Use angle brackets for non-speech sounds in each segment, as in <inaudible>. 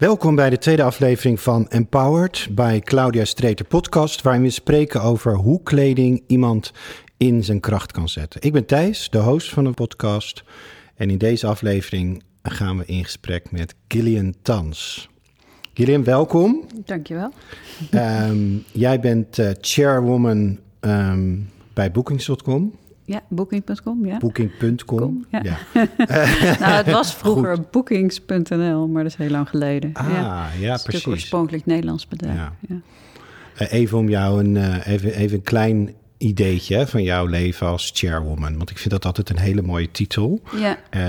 Welkom bij de tweede aflevering van Empowered bij Claudia Streeter podcast, waarin we spreken over hoe kleding iemand in zijn kracht kan zetten. Ik ben Thijs, de host van de podcast en in deze aflevering gaan we in gesprek met Gillian Tans. Gillian, welkom. Dankjewel. Um, jij bent uh, chairwoman um, bij Bookings.com. Ja, booking.com, ja. Booking.com, ja. ja. <laughs> nou, het was <laughs> vroeger bookings.nl, maar dat is heel lang geleden. Ah, ja, ja het precies. Het oorspronkelijk Nederlands bedrijf. Ja. Uh, even om jou een, uh, even, even een klein ideetje van jouw leven als chairwoman. Want ik vind dat altijd een hele mooie titel. Ja. Uh,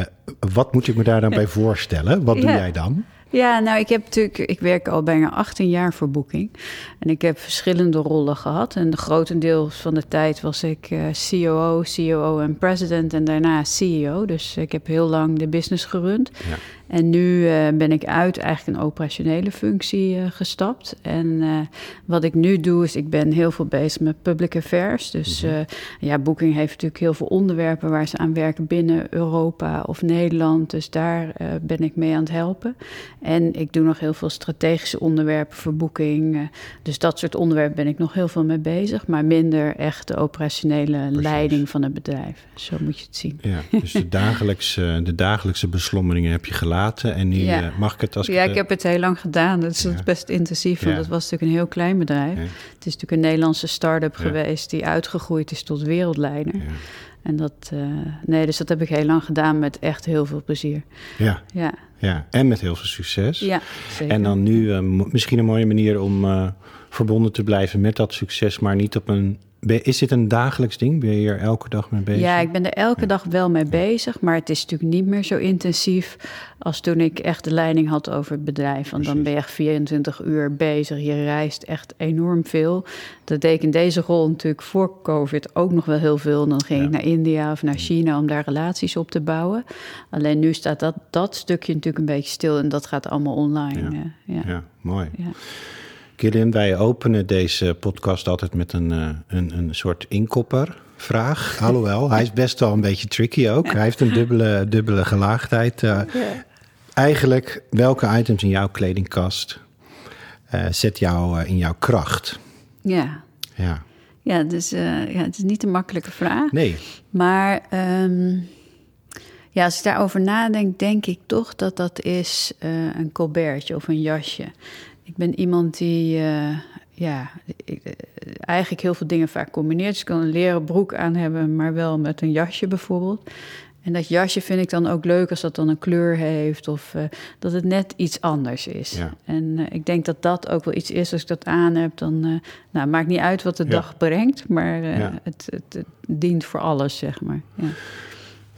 wat moet ik me daar dan <laughs> bij voorstellen? Wat doe jij dan? Ja, nou, ik heb natuurlijk, ik werk al bijna 18 jaar voor Booking. En ik heb verschillende rollen gehad. En de grotendeels van de tijd was ik uh, COO, COO en president en daarna CEO. Dus ik heb heel lang de business gerund. Ja. En nu uh, ben ik uit eigenlijk een operationele functie uh, gestapt. En uh, wat ik nu doe is, ik ben heel veel bezig met public affairs. Dus mm-hmm. ja, Booking heeft natuurlijk heel veel onderwerpen waar ze aan werken binnen Europa of Nederland. Dus daar ben ik mee aan het helpen. En ik doe nog heel veel strategische onderwerpen voor Booking. dus dat soort onderwerpen ben ik nog heel veel mee bezig. Maar minder echt de operationele Precies. leiding van het bedrijf. Zo moet je het zien. Ja, dus de dagelijkse, de dagelijkse beslommeringen heb je gelaten. En nu ja. uh, mag ik het als Ja, ik heb het heel lang gedaan. Dat is ja. best intensief, want het was natuurlijk een heel klein bedrijf. Het is natuurlijk een Nederlandse start-up geweest die uitgegroeid is tot wereldleider. En dat, uh, nee, dus dat heb ik heel lang gedaan met echt heel veel plezier. Ja. Ja. ja. En met heel veel succes. Ja, zeker. En dan nu uh, misschien een mooie manier om verbonden te blijven met dat succes, maar niet op een is dit een dagelijks ding? Ben je hier elke dag mee bezig? Ja, ik ben er elke dag wel mee bezig. Maar het is natuurlijk niet meer zo intensief als toen ik echt de leiding had over het bedrijf. Want dan ben je echt 24 uur bezig. Je reist echt enorm veel. Dat deed ik in deze rol natuurlijk voor COVID ook nog wel heel veel. Dan ging ja. ik naar India of naar China om daar relaties op te bouwen. Alleen nu staat dat, dat stukje natuurlijk een beetje stil. En dat gaat allemaal online. Ja, ja. ja mooi. Gillian, wij openen deze podcast altijd met een, uh, een, een soort inkoppervraag. <laughs> Alhoewel, hij is best wel een beetje tricky ook. Hij heeft een dubbele, dubbele gelaagdheid. Uh, ja. Eigenlijk, welke items in jouw kledingkast uh, zet jou in jouw kracht? Ja. Ja. Ja, dus ja, het is niet een makkelijke vraag. Nee. Maar um, ja, als ik daarover nadenk, denk ik toch dat dat is een colbertje of een jasje. Ik ben iemand die uh, ja, ik, uh, eigenlijk heel veel dingen vaak combineert. Dus ik kan een leren broek aan hebben, maar wel met een jasje bijvoorbeeld. En dat jasje vind ik dan ook leuk als dat dan een kleur heeft of uh, dat het net iets anders is. Ja. En ik denk dat dat ook wel iets is. Als ik dat aan heb, dan nou, maakt niet uit wat de ja. dag brengt, maar ja. het, het, het, dient voor alles, zeg maar.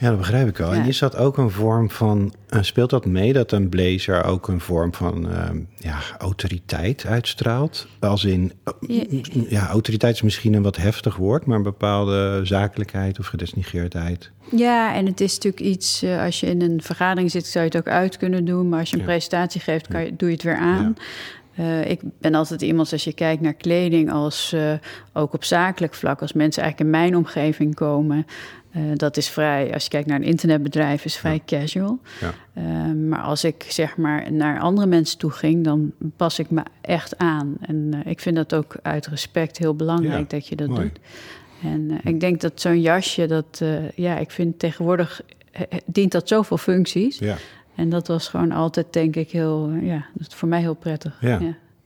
Ja. Dat begrijp ik wel. Ja. En is dat ook een vorm van, uh, speelt dat mee dat een blazer ook een vorm van uh, ja, autoriteit uitstraalt? Als in, ja. ja, autoriteit is misschien een wat heftig woord, maar een bepaalde zakelijkheid of gedistingeerdheid. Ja, en het is natuurlijk iets, uh, als je in een vergadering zit, zou je het ook uit kunnen doen. Maar als je een ja. presentatie geeft, kan je, doe je het weer aan. Uh, ik ben altijd iemand, als je kijkt naar kleding, als uh, ook op zakelijk vlak, als mensen eigenlijk in mijn omgeving komen, uh, dat is vrij, als je kijkt naar een internetbedrijf, is vrij ja. casual. Ja. maar als ik zeg maar naar andere mensen toe ging, dan pas ik me echt aan. En ik vind dat ook uit respect heel belangrijk dat je dat Mooi. doet. En ik denk dat zo'n jasje, dat ja, ik vind tegenwoordig dient dat zoveel functies. Ja. En dat was gewoon altijd, denk ik, heel, ja, dat is voor mij heel prettig. Ja,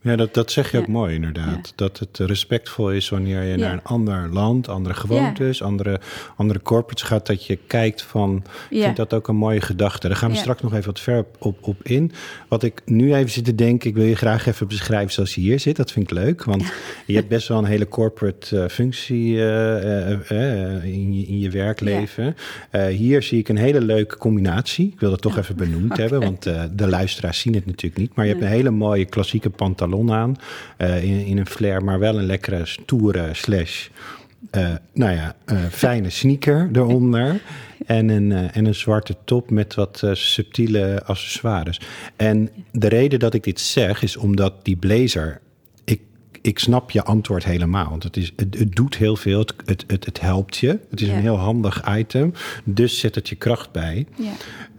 ja. dat, dat zeg je ook mooi inderdaad. Dat het respectvol is wanneer je naar een ander land, andere gewoontes, andere, andere corporates gaat, dat je kijkt van, ik vind dat ook een mooie gedachte. Daar gaan we straks nog even wat ver op, op in. Wat ik nu even zit te denken, ik wil je graag even beschrijven zoals je hier zit. Dat vind ik leuk, want <laughs> je hebt best wel een hele corporate uh, functie uh, uh, in, je, in je werkleven. hier zie ik een hele leuke combinatie. Ik wil dat toch even benoemd okay. <laughs> hebben, want de luisteraars zien het natuurlijk niet. Maar je hebt een hele mooie klassieke pantalon aan, in, in, een flare, maar wel een lekkere stoere slash... nou ja, fijne sneaker eronder. <laughs> En een, uh, en een zwarte top met wat uh, subtiele accessoires. En de reden dat ik dit zeg is omdat die blazer. Ik, snap je antwoord helemaal. Want het, is, het, doet heel veel. Het, het, het, helpt je. Het is een heel handig item. Dus zet het je kracht bij ja.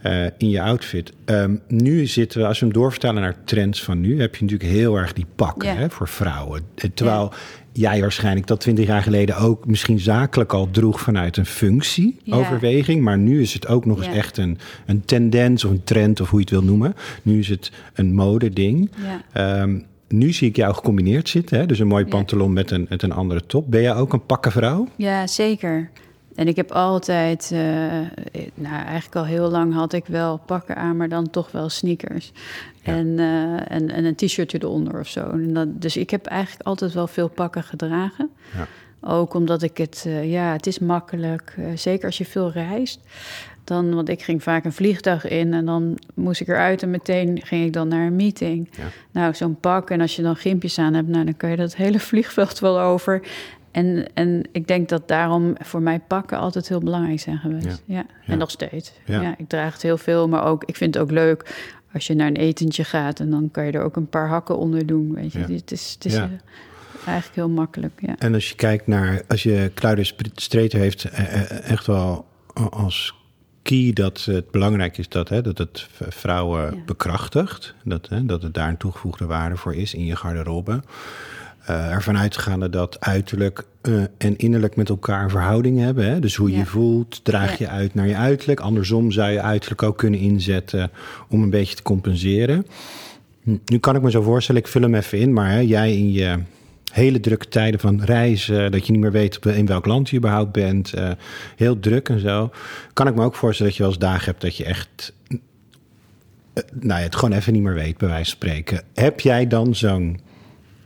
Eh, in je outfit. Ehm, nu zitten we, als we hem doorvertalen naar trends van nu, heb je natuurlijk heel erg die pakken hè, voor vrouwen. Terwijl jij waarschijnlijk dat twintig jaar geleden ook misschien zakelijk al droeg vanuit een functieoverweging. Maar nu is het ook nog eens echt een, een tendens of een trend of hoe je het wil noemen. Nu is het een modeding. Ja. Um, nu zie ik jou gecombineerd zitten, hè? dus een mooi pantalon met een, met een andere top. Ben jij ook een pakkenvrouw? Ja, zeker. En ik heb altijd, uh, nou eigenlijk al heel lang had ik wel pakken aan, maar dan toch wel sneakers. En, uh, en, en, een t-shirtje eronder of zo. En dat, dus ik heb eigenlijk altijd wel veel pakken gedragen. Ja. Ook omdat ik het, uh, ja, het is makkelijk. zeker als je veel reist. Dan, want ik ging vaak een vliegtuig in en dan moest ik eruit en meteen ging ik dan naar een meeting. Ja. Nou, zo'n pak en als je dan gimpjes aan hebt, nou, dan kan je dat hele <laughs> vliegveld wel over. En, en ik denk dat daarom voor mij pakken altijd heel belangrijk zijn geweest. Ja. En nog steeds. Ja. ik draag het heel veel, maar ook, ik vind het ook leuk als je naar een etentje gaat en dan kan je er ook een paar hakken onder doen. Weet je, het is, het is eigenlijk heel makkelijk. Ja. En als je kijkt naar, als je Kluider Streeter heeft eh, eh, echt wel als key dat het belangrijk is dat, hè, dat het vrouwen bekrachtigt. Dat, hè, dat het daar een toegevoegde waarde voor is in je garderobe. Uh, ervan uitgaande dat uiterlijk uh, en innerlijk met elkaar een verhouding hebben. Hè? Dus hoe je voelt, draag je uit naar je uiterlijk. Andersom zou je uiterlijk ook kunnen inzetten om een beetje te compenseren. Nu kan ik me zo voorstellen, ik vul hem even in, maar hè, jij in je hele drukke tijden van reizen, dat je niet meer weet in welk land je überhaupt bent, uh, heel druk en zo, kan ik me ook voorstellen dat je wel eens dagen hebt dat je echt, nou ja, het gewoon even niet meer weet, bij wijze van spreken. Heb jij dan zo'n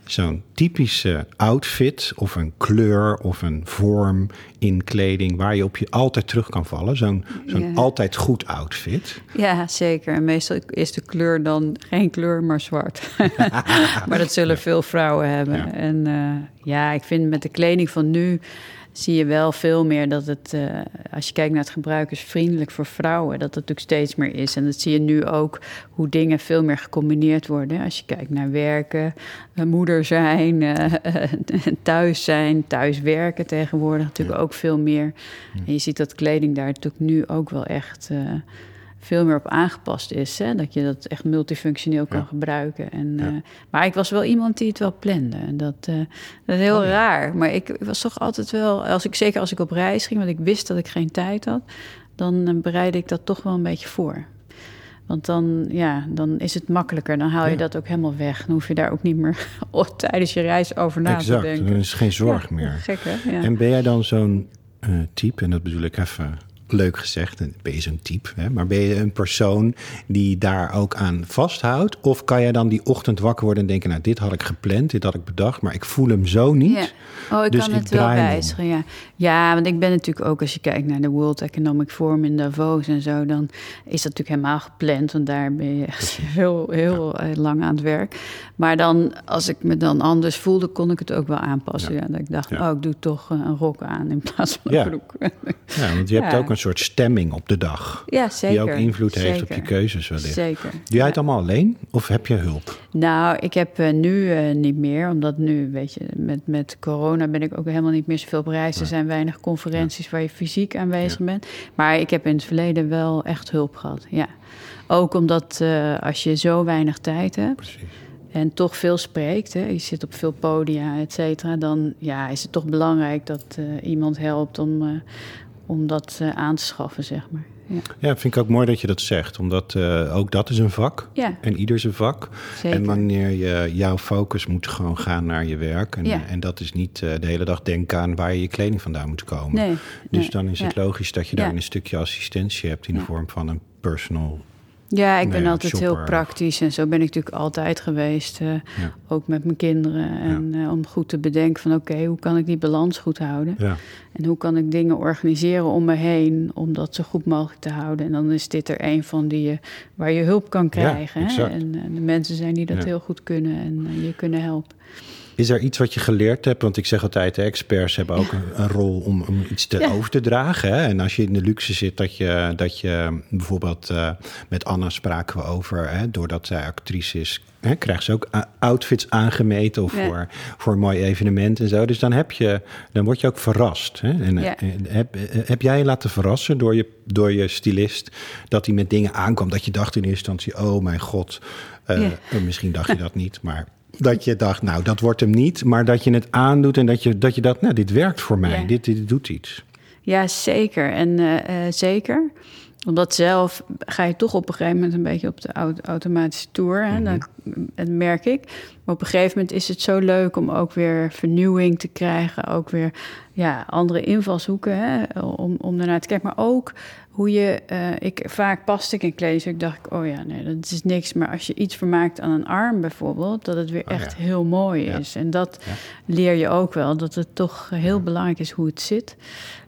zo'n typische outfit of een kleur of een vorm in kleding waar je op je altijd terug kan vallen. Zo'n zo'n altijd goed outfit. Ja, zeker. En meestal is de kleur dan geen kleur, maar zwart. <laughs> maar dat zullen veel vrouwen hebben. En uh, ja, ik vind met de kleding van nu zie je wel veel meer dat het, uh, als je kijkt naar het gebruikersvriendelijk voor vrouwen, dat het natuurlijk steeds meer is. En dat zie je nu ook hoe dingen veel meer gecombineerd worden. Als je kijkt naar werken, uh, moeder zijn, uh, <laughs> thuis zijn, thuis werken tegenwoordig natuurlijk ook veel meer. En je ziet dat kleding daar natuurlijk nu ook wel echt veel meer op aangepast is. Hè? Dat je dat echt multifunctioneel kan gebruiken. En, uh, maar ik was wel iemand die het wel plande. Dat, uh, dat is heel oh, raar. Maar ik, was toch altijd wel, als ik, zeker als ik op reis ging, want ik wist dat ik geen tijd had, dan uh, bereidde ik dat toch wel een beetje voor. Want dan, ja, dan is het makkelijker. Dan haal je dat ook helemaal weg. Dan hoef je daar ook niet meer <laughs> tijdens je reis over na exact, te denken. Exact, er is geen zorg meer. Gek, hè? En ben jij dan zo'n type, en dat bedoel ik even leuk gezegd, ben je zo'n type, hè? maar ben je een persoon die daar ook aan vasthoudt? Of kan jij dan die ochtend wakker worden en denken, nou dit had ik gepland, dit had ik bedacht, maar ik voel hem zo niet. Ja. Oh, ik dus kan het wel wijzigen, ja. Ja, want ik ben natuurlijk ook, als je kijkt naar de World Economic Forum in Davos en zo, dan is dat natuurlijk helemaal gepland, want daar ben je echt heel, heel eh, lang aan het werk. Maar dan, als ik me dan anders voelde, kon ik het ook wel aanpassen. Ja. dat ik dacht, oh, ik doe toch eh, een rok aan in plaats van een broek. Ja, want je hebt ook een soort stemming op de dag. Ja, zeker. Die ook invloed heeft op je keuzes wellicht. Zeker. Doe jij het allemaal alleen of heb je hulp? Nou, ik heb uh, nu uh, niet meer, omdat nu, weet je, met, met corona ben ik ook helemaal niet meer zoveel op reis. Er zijn weinig conferenties waar je fysiek aanwezig bent. Maar ik heb in het verleden wel echt hulp gehad, ja. Ook omdat uh, als je zo weinig tijd hebt... Precies en toch veel spreekt, hè, je zit op veel podia, et cetera, dan ja, is het toch belangrijk dat uh, iemand helpt om, uh, om dat uh, aan te schaffen, zeg maar. Ja. ja, vind ik ook mooi dat je dat zegt, omdat ook dat is een vak. Ja. En ieder zijn vak. Zeker. En wanneer je jouw focus moet gewoon gaan naar je werk. En, ja. en dat is niet de hele dag denken aan waar je je kleding vandaan moet komen. Nee, dus nee. dan is het logisch dat je daar een stukje assistentie hebt in de vorm van een personal ja, ik ben altijd heel praktisch en zo ben ik natuurlijk altijd geweest. Uh, ja. Ook met mijn kinderen. En ja. uh, om goed te bedenken van oké, okay, hoe kan ik die balans goed houden? Ja. En hoe kan ik dingen organiseren om me heen om dat zo goed mogelijk te houden? En dan is dit er een van die je, waar je hulp kan krijgen. Hè? En, en, de mensen zijn die dat heel goed kunnen en je kunnen helpen. Is er iets wat je geleerd hebt? Want ik zeg altijd, de experts hebben ook een, rol om, om iets te over te dragen. Hè? En als je in de luxe zit, dat je, dat je bijvoorbeeld uh, met Anna spraken we over, hè, doordat zij actrice is, hè, krijgt ze ook outfits aangemeten of voor, voor een mooi evenement en zo. Dus dan, heb je, dan word je ook verrast. Hè? En, heb, heb jij je laten verrassen door je, door je stylist dat hij met dingen aankwam dat je dacht in eerste instantie, oh mijn god, uh, misschien dacht je dat niet, maar dat je dacht, nou, dat wordt hem niet. Maar dat je het aandoet en dat je dat, je dat nou, dit werkt voor mij. Dit, dit doet iets. Ja, zeker. En uh, uh, zeker omdat zelf ga je toch op een gegeven moment een beetje op de automatische tour. Hè? Mhm. dat merk ik. Maar op een gegeven moment is het zo leuk om ook weer vernieuwing te krijgen. Ook weer ja, andere invalshoeken hè? Om, om ernaar te kijken. Maar ook hoe je... Uh, ik, vaak paste ik in kleding. dacht ik, oh ja, nee, dat is niks. Maar als je iets vermaakt aan een arm bijvoorbeeld... dat het weer oh echt heel mooi is. En dat leer je ook wel. Dat het toch heel belangrijk is hoe het zit.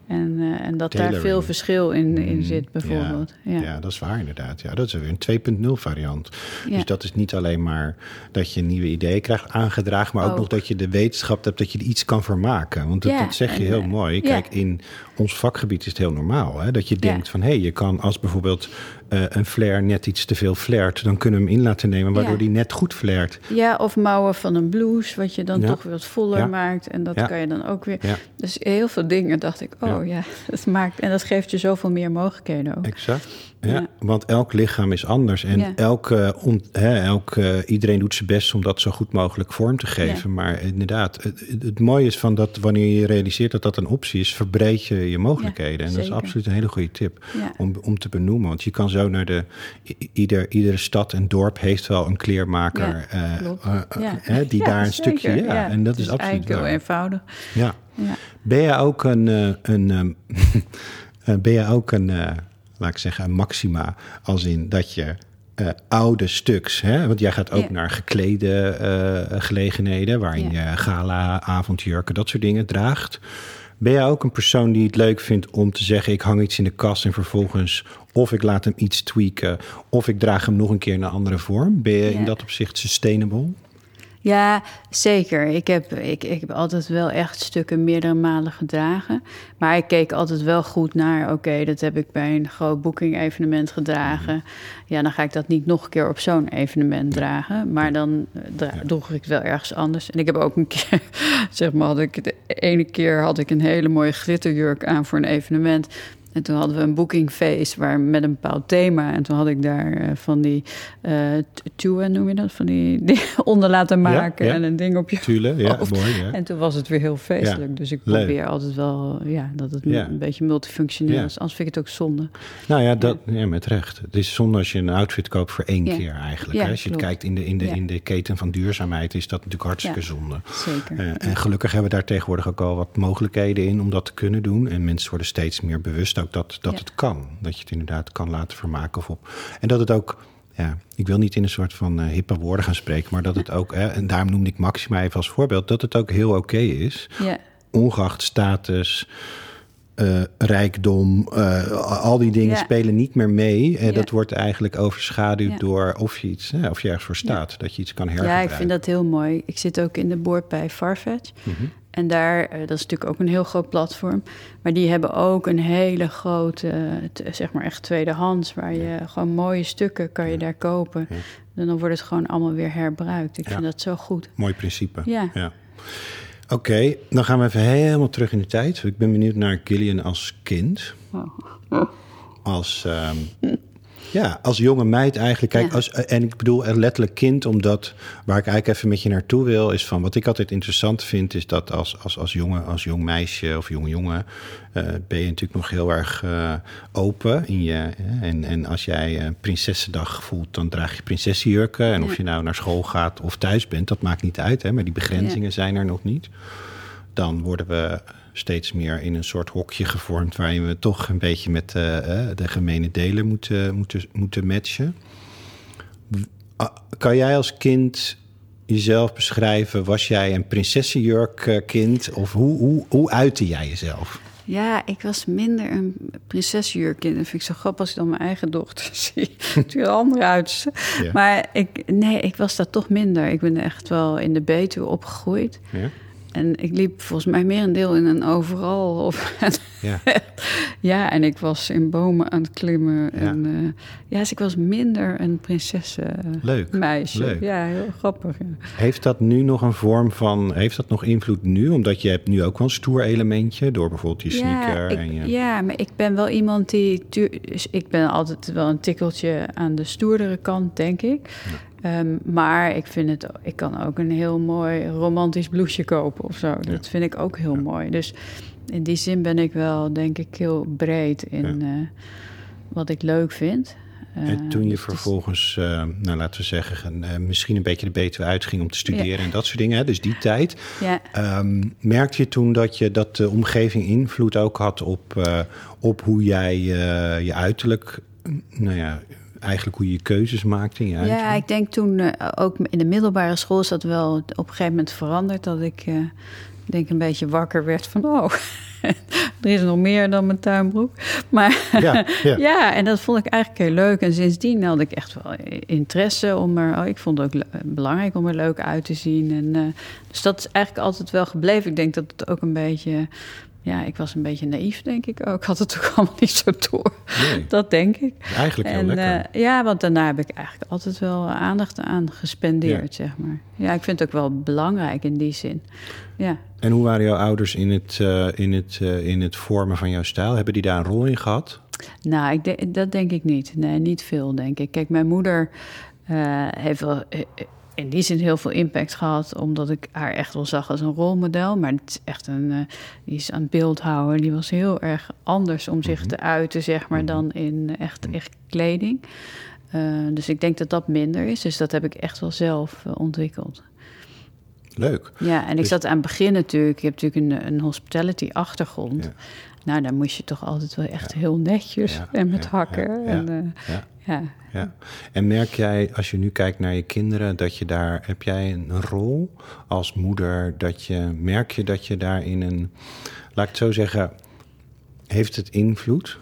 En, uh, en dat daar veel verschil in, in mm, zit, bijvoorbeeld. Ja, ja. dat is waar inderdaad. Ja, dat is weer een 2.0 variant. Dus dat is niet alleen maar dat je nieuwe ideeën krijgt aangedragen, maar ook, nog dat je de wetenschap hebt dat je er iets kan vermaken. Want dat, dat zeg je heel mooi. Kijk, in ons vakgebied is het heel normaal. Hè? Dat je denkt van hé, hey, je kan als bijvoorbeeld uh, een flare net iets te veel flaert, dan kunnen we hem in laten nemen, waardoor die net goed flaert. Ja, of mouwen van een blouse, wat je dan toch wat voller maakt. En dat kan je dan ook weer. Dus heel veel dingen dacht ik, oh ja, <laughs> dat maakt. En dat geeft je zoveel meer mogelijkheden ook. Exact. Ja, want elk lichaam is anders. En elke, hè, elk, iedereen doet zijn best om dat zo goed mogelijk vorm te geven. Maar inderdaad, het, het, mooie is van dat wanneer je realiseert dat dat een optie is, verbreed je je mogelijkheden. en dat is absoluut een hele goede tip om, om te benoemen. Want je kan zo naar de. Ieder, iedere stad en dorp heeft wel een kleermaker uh, die daar een stukje. Ja, en dat is, absoluut heel eenvoudig. Ja. Ben je ook een. een <laughs> ben je ook een laat ik zeggen, maxima. Als in dat je uh, oude stuks, hè? want jij gaat ook naar geklede uh, gelegenheden... waarin je gala, avondjurken, dat soort dingen draagt. Ben jij ook een persoon die het leuk vindt om te zeggen... ik hang iets in de kast en vervolgens... of ik laat hem iets tweaken... of ik draag hem nog een keer in een andere vorm? Ben je in dat opzicht sustainable? Ja, zeker. Ik heb, ik, ik heb altijd wel echt stukken meerdere malen gedragen. Maar ik keek altijd wel goed naar... oké, dat heb ik bij een groot booking-evenement gedragen. Ja, dan ga ik dat niet nog een keer op zo'n evenement dragen. Maar dan eh, droeg ik het wel ergens anders. En ik heb ook een keer, <laughs> zeg maar, had ik de ene keer had ik een hele mooie glitterjurk aan voor een evenement. En toen hadden we een bookingfeest waar, met een bepaald thema. En toen had ik daar uh, van die uh, noem je dat? Van die, <laughs> die onder laten maken en een ding op je Tule, ja, mooi. Ja. En toen was het weer heel feestelijk. Dus ik probeer altijd wel ja, dat het een beetje multifunctioneel is. Anders vind ik het ook zonde. Nou ja, dat, ja. met recht. Het is zonde als je een outfit koopt voor één keer eigenlijk. Hè? Als je het kijkt in de, in, de, in de keten van duurzaamheid is dat natuurlijk hartstikke zonde. Zeker. Uh, en gelukkig hebben we daar tegenwoordig ook al wat mogelijkheden in om dat te kunnen doen. En mensen worden steeds meer bewust dat, dat het kan. Dat je het inderdaad kan laten vermaken. Of op. En dat het ook, ja, ik wil niet in een soort van uh, hippe woorden gaan spreken, maar dat het ook, en daarom noemde ik Maxima even als voorbeeld, dat het ook heel oké is. Ja. Ongeacht status. Uh, rijkdom, uh, al die dingen spelen niet meer mee. En dat wordt eigenlijk overschaduwd door of je iets, of je ergens voor staat, dat je iets kan hergebruiken. Ja, ik vind dat heel mooi. Ik zit ook in de boord bij Farfetch. Mm en daar, eh, dat is natuurlijk ook een heel groot platform. Maar die hebben ook een hele grote, zeg maar echt tweedehands, waar je gewoon mooie stukken kan je daar kopen. En dan wordt het gewoon allemaal weer herbruikt. Ik vind dat zo goed. Mooi principe. Ja. Oké, dan gaan we even helemaal terug in de tijd. Ik ben benieuwd naar Gillian als kind. Oh. Als um, ja, als jonge meid eigenlijk. Kijk, als, en ik bedoel letterlijk kind, omdat waar ik eigenlijk even met je naartoe wil, is van wat ik altijd interessant vind, is dat als, als, als, jongen, als jong meisje of jonge jongen uh, ben je natuurlijk nog heel erg uh, open in je. En, en als jij een prinsessendag voelt, dan draag je prinsessenjurken. En of je nou naar school gaat of thuis bent, dat maakt niet uit. Hè, maar die begrenzingen zijn er nog niet. Dan worden we steeds meer in een soort hokje gevormd waarin we toch een beetje met uh, de gemene delen moeten, moeten, moeten matchen. Ah, kan jij als kind jezelf beschrijven? Was jij een prinsessenjurk kind? Of hoe, hoe, hoe uitte jij jezelf? Ja, ik was minder een prinsesjurkind. Dat vind ik zo grappig als ik dan mijn eigen dochter <laughs> zie. Natuurlijk andere uit. Maar ik, nee, ik was dat toch minder. Ik ben echt wel in de Betuwe opgegroeid. Ja. En ik liep volgens mij meer een deel in een overal. <laughs> Of, ja. <laughs> ja, en ik was in bomen aan het klimmen. Ja. En, uh, ja, dus ik was minder een prinsessenmeisje. Leuk. Ja, heel grappig. Heeft dat nu nog een vorm van... Heeft dat nog invloed nu? Omdat je hebt nu ook wel een stoer elementje... door bijvoorbeeld je sneaker ik, en je... Ja, maar ik ben wel iemand die... Dus ik ben altijd wel een tikkeltje aan de stoerdere kant, denk ik. Um, maar ik vind het, ik kan ook een heel mooi romantisch blouseje kopen of zo. Dat vind ik ook heel mooi. Dus in die zin ben ik wel, denk ik, heel breed in uh, wat ik leuk vind. Uh, en toen je dus vervolgens, uh, nou laten we zeggen, misschien een beetje de beter uitging om te studeren en dat soort dingen, hè, dus die tijd. Ja. Um, merkte je toen dat, je, dat de omgeving invloed ook had op, op hoe jij je uiterlijk, nou ja, eigenlijk hoe je keuzes maakt in je Ja, ik denk toen uh, ook in de middelbare school is dat wel op een gegeven moment veranderd. Dat ik uh, denk een beetje wakker werd van oh, <laughs> er is nog meer dan mijn tuinbroek. Maar ja, ja. <laughs> ja, en dat vond ik eigenlijk heel leuk. En sindsdien had ik echt wel interesse om er. Oh, ik vond het ook belangrijk om er leuk uit te zien. En, uh, dus dat is eigenlijk altijd wel gebleven. Ik denk dat het ook een beetje ja, ik was een beetje naïef, denk ik ook. Ik <laughs> had het ook allemaal niet zo door. Nee. Dat denk ik. Eigenlijk heel en, lekker. Uh, ja, want daarna heb ik eigenlijk altijd wel aandacht aan gespendeerd, zeg maar. Ja, ik vind het ook wel belangrijk in die zin. Ja. En hoe waren jouw ouders in het, uh, in, het, uh, in het vormen van jouw stijl? Hebben die daar een rol in gehad? Nou, ik de, dat denk ik niet. Nee, niet veel, denk ik. Kijk, mijn moeder heeft wel in die zin heel veel impact gehad, omdat ik haar echt wel zag als een rolmodel. Maar het is echt een, uh, die is aan het beeldhouden. Die was heel erg anders om zich mhm. te uiten, zeg maar, mhm. dan in echt, mhm. echt kleding. Uh, dus ik denk dat dat minder is. Dus dat heb ik echt wel zelf uh, ontwikkeld. Leuk. Ja, en ik dus... zat aan het begin natuurlijk. Je hebt natuurlijk een, een hospitality-achtergrond. Ja. Nou, dan moest je toch altijd wel echt heel netjes en met hakken. En, ja. ja. En merk jij, als je nu kijkt naar je kinderen, dat je daar, heb jij een rol als moeder, dat je, merk je dat je daar in een, laat ik het zo zeggen, heeft het invloed?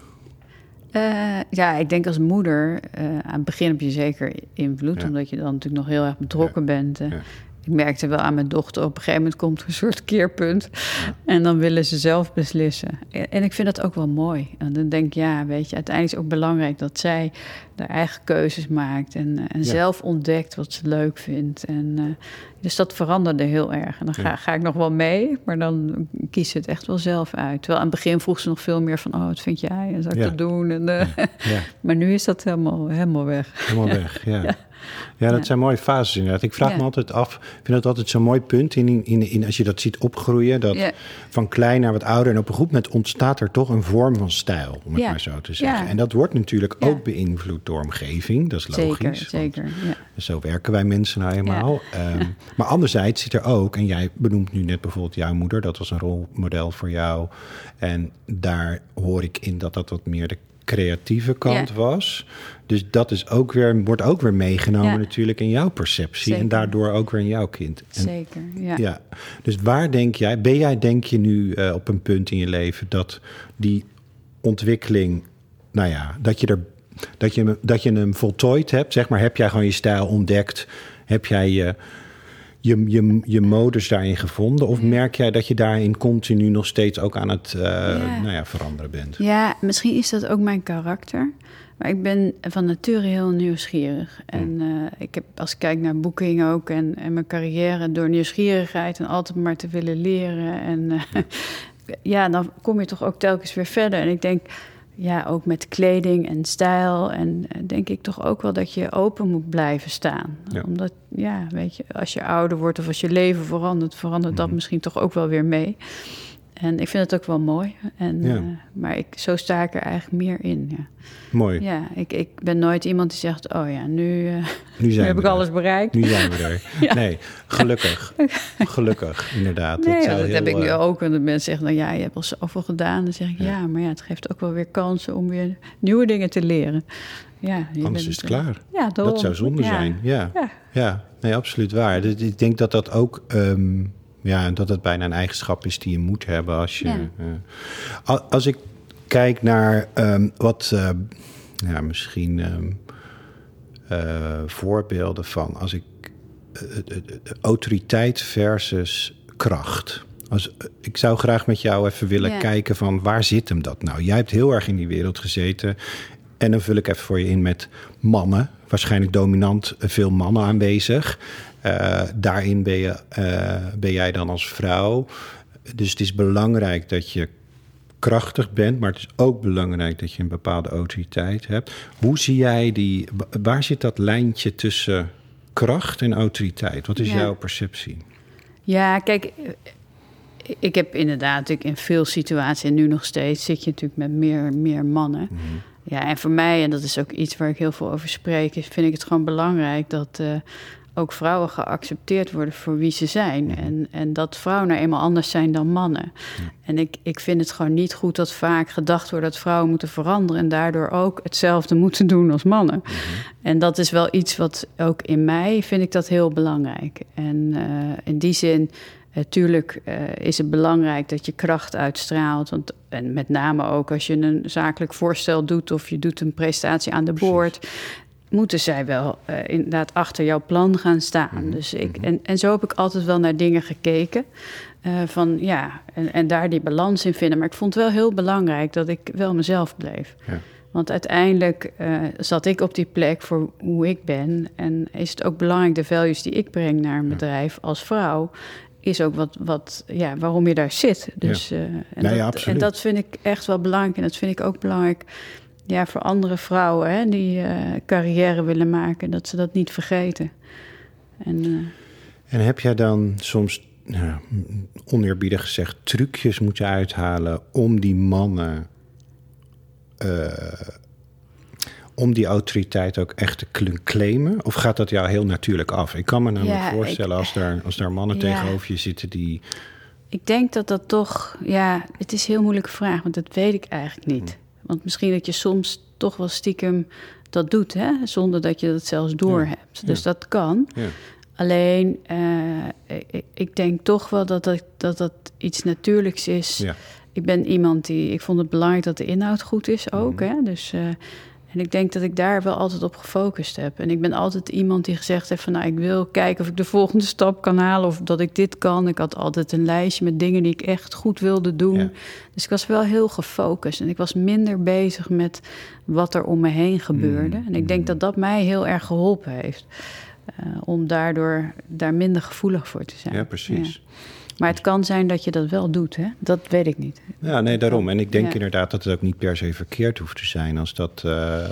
Uh, ja, ik denk als moeder, uh, aan het begin heb je zeker invloed, omdat je dan natuurlijk nog heel erg betrokken bent. Uh, ik merkte wel aan mijn dochter, op een gegeven moment komt er een soort keerpunt. En dan willen ze zelf beslissen. En ik vind dat ook wel mooi. En dan denk ik, ja, weet je, uiteindelijk is het ook belangrijk dat zij haar eigen keuzes maakt. En, eh, en zelf ontdekt wat ze leuk vindt. En, uh, dus dat veranderde heel erg. En dan ga, ga, ik nog wel mee, maar dan kies ze het echt wel zelf uit. Terwijl aan het begin vroeg ze nog veel meer van, oh, wat vind jij? En zou ik dat doen? En, uh, <laughs> maar nu is dat helemaal, helemaal weg. Helemaal weg, ja. <laughs> Ja, dat zijn mooie fases inderdaad. Ik vraag me altijd af, ik vind dat altijd zo'n mooi punt in, in, in, als je dat ziet opgroeien, dat van klein naar wat ouder en op een goed moment ontstaat er toch een vorm van stijl, om het maar zo te zeggen. En dat wordt natuurlijk ook beïnvloed door omgeving, dat is logisch. Zeker, zeker. Zo werken wij mensen nou eenmaal. Um, <laughs> maar anderzijds zit er ook, en jij benoemt nu net bijvoorbeeld jouw moeder, dat was een rolmodel voor jou. En daar hoor ik in dat dat wat meer de creatieve kant was. Dus dat is ook weer, wordt ook weer meegenomen natuurlijk in jouw perceptie. En daardoor ook weer in jouw kind. Zeker, ja. ja. Dus waar denk jij, ben jij denk je nu uh, op een punt in je leven dat die ontwikkeling, nou ja, dat je er dat je, dat je hem voltooid hebt, zeg maar, heb jij gewoon je stijl ontdekt? Heb jij je je, je, je modus daarin gevonden? Of merk jij dat je daarin continu nog steeds ook aan het uh, Nou ja, veranderen bent? Ja, misschien is dat ook mijn karakter. Maar ik ben van nature heel nieuwsgierig. En uh, ik heb, als ik kijk naar boeking ook en, en mijn carrière, door nieuwsgierigheid en altijd maar te willen leren. En uh, <laughs> ja, dan kom je toch ook telkens weer verder. En ik denk ja, ook met kleding en stijl. En eh, denk ik toch ook wel dat je open moet blijven staan. Omdat, ja, weet je, als je ouder wordt of als je leven verandert, verandert dat mhm. misschien toch ook wel weer mee. En ik vind het ook wel mooi. En, ja. uh, maar ik, zo sta ik er eigenlijk meer in. Ja. Mooi. Ja, ik, ik ben nooit iemand die zegt: Oh ja, nu, uh, nu, <laughs> nu heb ik alles bereikt. Nu zijn we er. <laughs> ja. Nee, gelukkig. <laughs> gelukkig, inderdaad. Nee, dat, dat heb ik nu uh, ook. En de mensen zeggen: Nou ja, je hebt al zoveel gedaan. Dan zeg ik: ja. maar ja, het geeft ook wel weer kansen om weer nieuwe dingen te leren. Ja, Anders is het klaar. Ja, dat zou zonde zijn. Ja. ja. Nee, absoluut waar. Dus ik denk dat dat ook. Um, ja, dat het bijna een eigenschap is die je moet hebben als je. Ja. als ik kijk naar ehm, wat, uh, ja, misschien ehm, uh, voorbeelden van als ik autoriteit versus kracht. Als, ik zou graag met jou even willen kijken van waar zit hem dat nou? Jij hebt heel erg in die wereld gezeten. En dan vul ik even voor je in met mannen. Waarschijnlijk dominant veel mannen aanwezig. Uh, daarin ben, je, uh, ben jij dan als vrouw. Dus het is belangrijk dat je krachtig bent, maar het is ook belangrijk dat je een bepaalde autoriteit hebt. Hoe zie jij die, waar zit dat lijntje tussen kracht en autoriteit? Wat is jouw perceptie? Ja, kijk, ik heb inderdaad natuurlijk in veel situaties en nu nog steeds zit je natuurlijk met meer, meer mannen. Mhm. Ja, en voor mij, en dat is ook iets waar ik heel veel over spreek, is, vind ik het gewoon belangrijk dat uh, ook vrouwen geaccepteerd worden voor wie ze zijn. En, en dat vrouwen nou eenmaal anders zijn dan mannen. En ik, ik vind het gewoon niet goed dat vaak gedacht wordt dat vrouwen moeten veranderen en daardoor ook hetzelfde <laughs> moeten doen als mannen. Mhm. En dat is wel iets wat ook in mij vind ik dat heel belangrijk. En uh, in die zin. Natuurlijk uh, is het belangrijk dat je kracht uitstraalt. Want, en met name ook als je een zakelijk voorstel doet of je doet een prestatie aan de boord moeten zij wel uh, inderdaad achter jouw plan gaan staan. Mhm, dus ik, mhm. en, en zo heb ik altijd wel naar dingen gekeken. Uh, van ja, en, en daar die balans in vinden. Maar ik vond het wel heel belangrijk dat ik wel mezelf bleef. Ja. Want uiteindelijk uh, zat ik op die plek voor hoe ik ben. En is het ook belangrijk, de values die ik breng naar een bedrijf als vrouw. Is ook wat, wat ja, waarom je daar zit. Dus, ja. en, nee, dat, en dat vind ik echt wel belangrijk. En dat vind ik ook belangrijk ja, voor andere vrouwen hè, die uh, carrière willen maken, dat ze dat niet vergeten. En, uh, en heb jij dan soms, nou, oneerbiedig gezegd, trucjes moeten uithalen om die mannen, uh, om die autoriteit ook echt te claimen? Of gaat dat jou heel natuurlijk af? Ik kan me namelijk ja, voorstellen als, daar, als daar mannen ja. tegenover je zitten die. Ik denk dat dat toch, ja, het is een heel moeilijke vraag, want dat weet ik eigenlijk niet. Want misschien dat je soms toch wel stiekem dat doet, hè? zonder dat je dat zelfs doorhebt. Dus dat kan. Ja. Alleen, uh, ik, ik, denk toch wel dat dat, dat, dat iets natuurlijks is. Ik ben iemand die. Ik vond het belangrijk dat de inhoud goed is ook. Mhm. Hè? Dus uh, en ik denk dat ik daar wel altijd op gefocust heb. En ik ben altijd iemand die gezegd heeft van... nou, ik wil kijken of ik de <laughs> volgende stap kan halen... of dat ik dit kan. Ik had altijd een lijstje met dingen die ik echt goed wilde doen. Dus ik was wel heel gefocust. En ik was minder bezig met wat er om me heen gebeurde. Mm. En ik denk mm. dat dat mij heel erg geholpen heeft. Uh, om daardoor daar minder gevoelig voor te zijn. Ja, precies. Maar het kan zijn dat je dat wel doet, hè? Dat weet ik niet. Ja, nee, daarom. En ik denk inderdaad dat het ook niet per se verkeerd hoeft te zijn. Als dat, uh,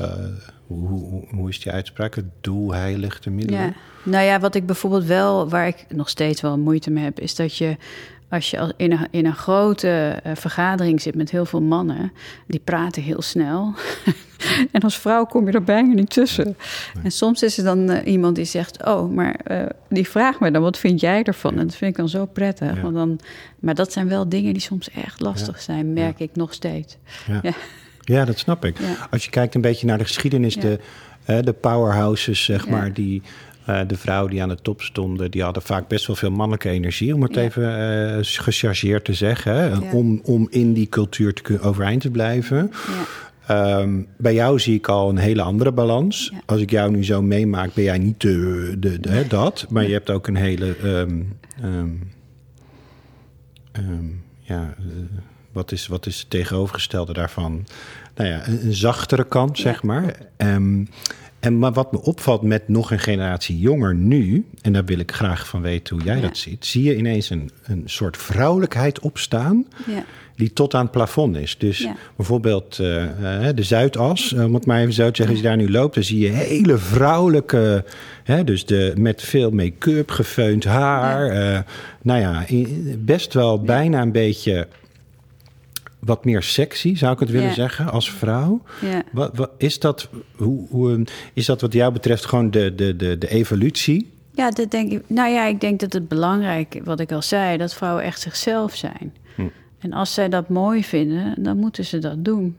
hoe, hoe, hoe, is die uitspraak? Het doel heiligt de middelen. Ja. Nou ja, wat ik bijvoorbeeld wel, waar ik nog steeds wel moeite mee heb, is dat je als je in een, in een grote uh, vergadering zit met heel veel mannen, die praten heel snel. <laughs> en als vrouw kom je er bijna niet tussen. En soms is er dan uh, iemand die zegt: Oh, maar uh, die vraagt me dan, wat vind jij ervan? En dat vind ik dan zo prettig. Ja. Want dan, maar dat zijn wel dingen die soms echt lastig ja. zijn, merk ik nog steeds. Ja, ja. dat snap ik. Als je kijkt een beetje naar de geschiedenis, de, de powerhouses, zeg maar, die uh, de vrouwen die aan de top stonden, die hadden vaak best wel veel mannelijke energie, om het ja. even uh, gechargeerd te zeggen, hè, ja. om, om in die cultuur te kunnen overeind te blijven. Ja. Um, bij jou zie ik al een hele andere balans. Als ik jou nu zo meemaak, ben jij niet de, de, de, dat, maar je hebt ook een hele. Um, um, ja, uh, wat, is, wat is het tegenovergestelde daarvan? Nou ja, een, een zachtere kant, zeg maar. En maar wat me opvalt met nog een generatie jonger nu, en daar wil ik graag van weten hoe jij ja. dat ziet, zie je ineens een, een soort vrouwelijkheid opstaan. Ja. Die tot aan het plafond is. Dus ja. bijvoorbeeld uh, de Zuidas, om het maar even zo te zeggen, als je daar nu loopt, dan zie je hele vrouwelijke, hè, dus de, met veel make-up, gefeund haar. Uh, nou ja, best wel bijna een beetje wat meer sexy, zou ik het willen zeggen, als vrouw. Ja. Wat, wat, is, dat, hoe, hoe, ehm, is dat wat jou betreft gewoon de, de, de, de evolutie? Ja, dat denk ik. Nou ja, ik denk dat het belangrijk, wat ik al zei, dat vrouwen echt zichzelf zijn. Hm. En als zij dat mooi vinden, dan moeten ze dat doen.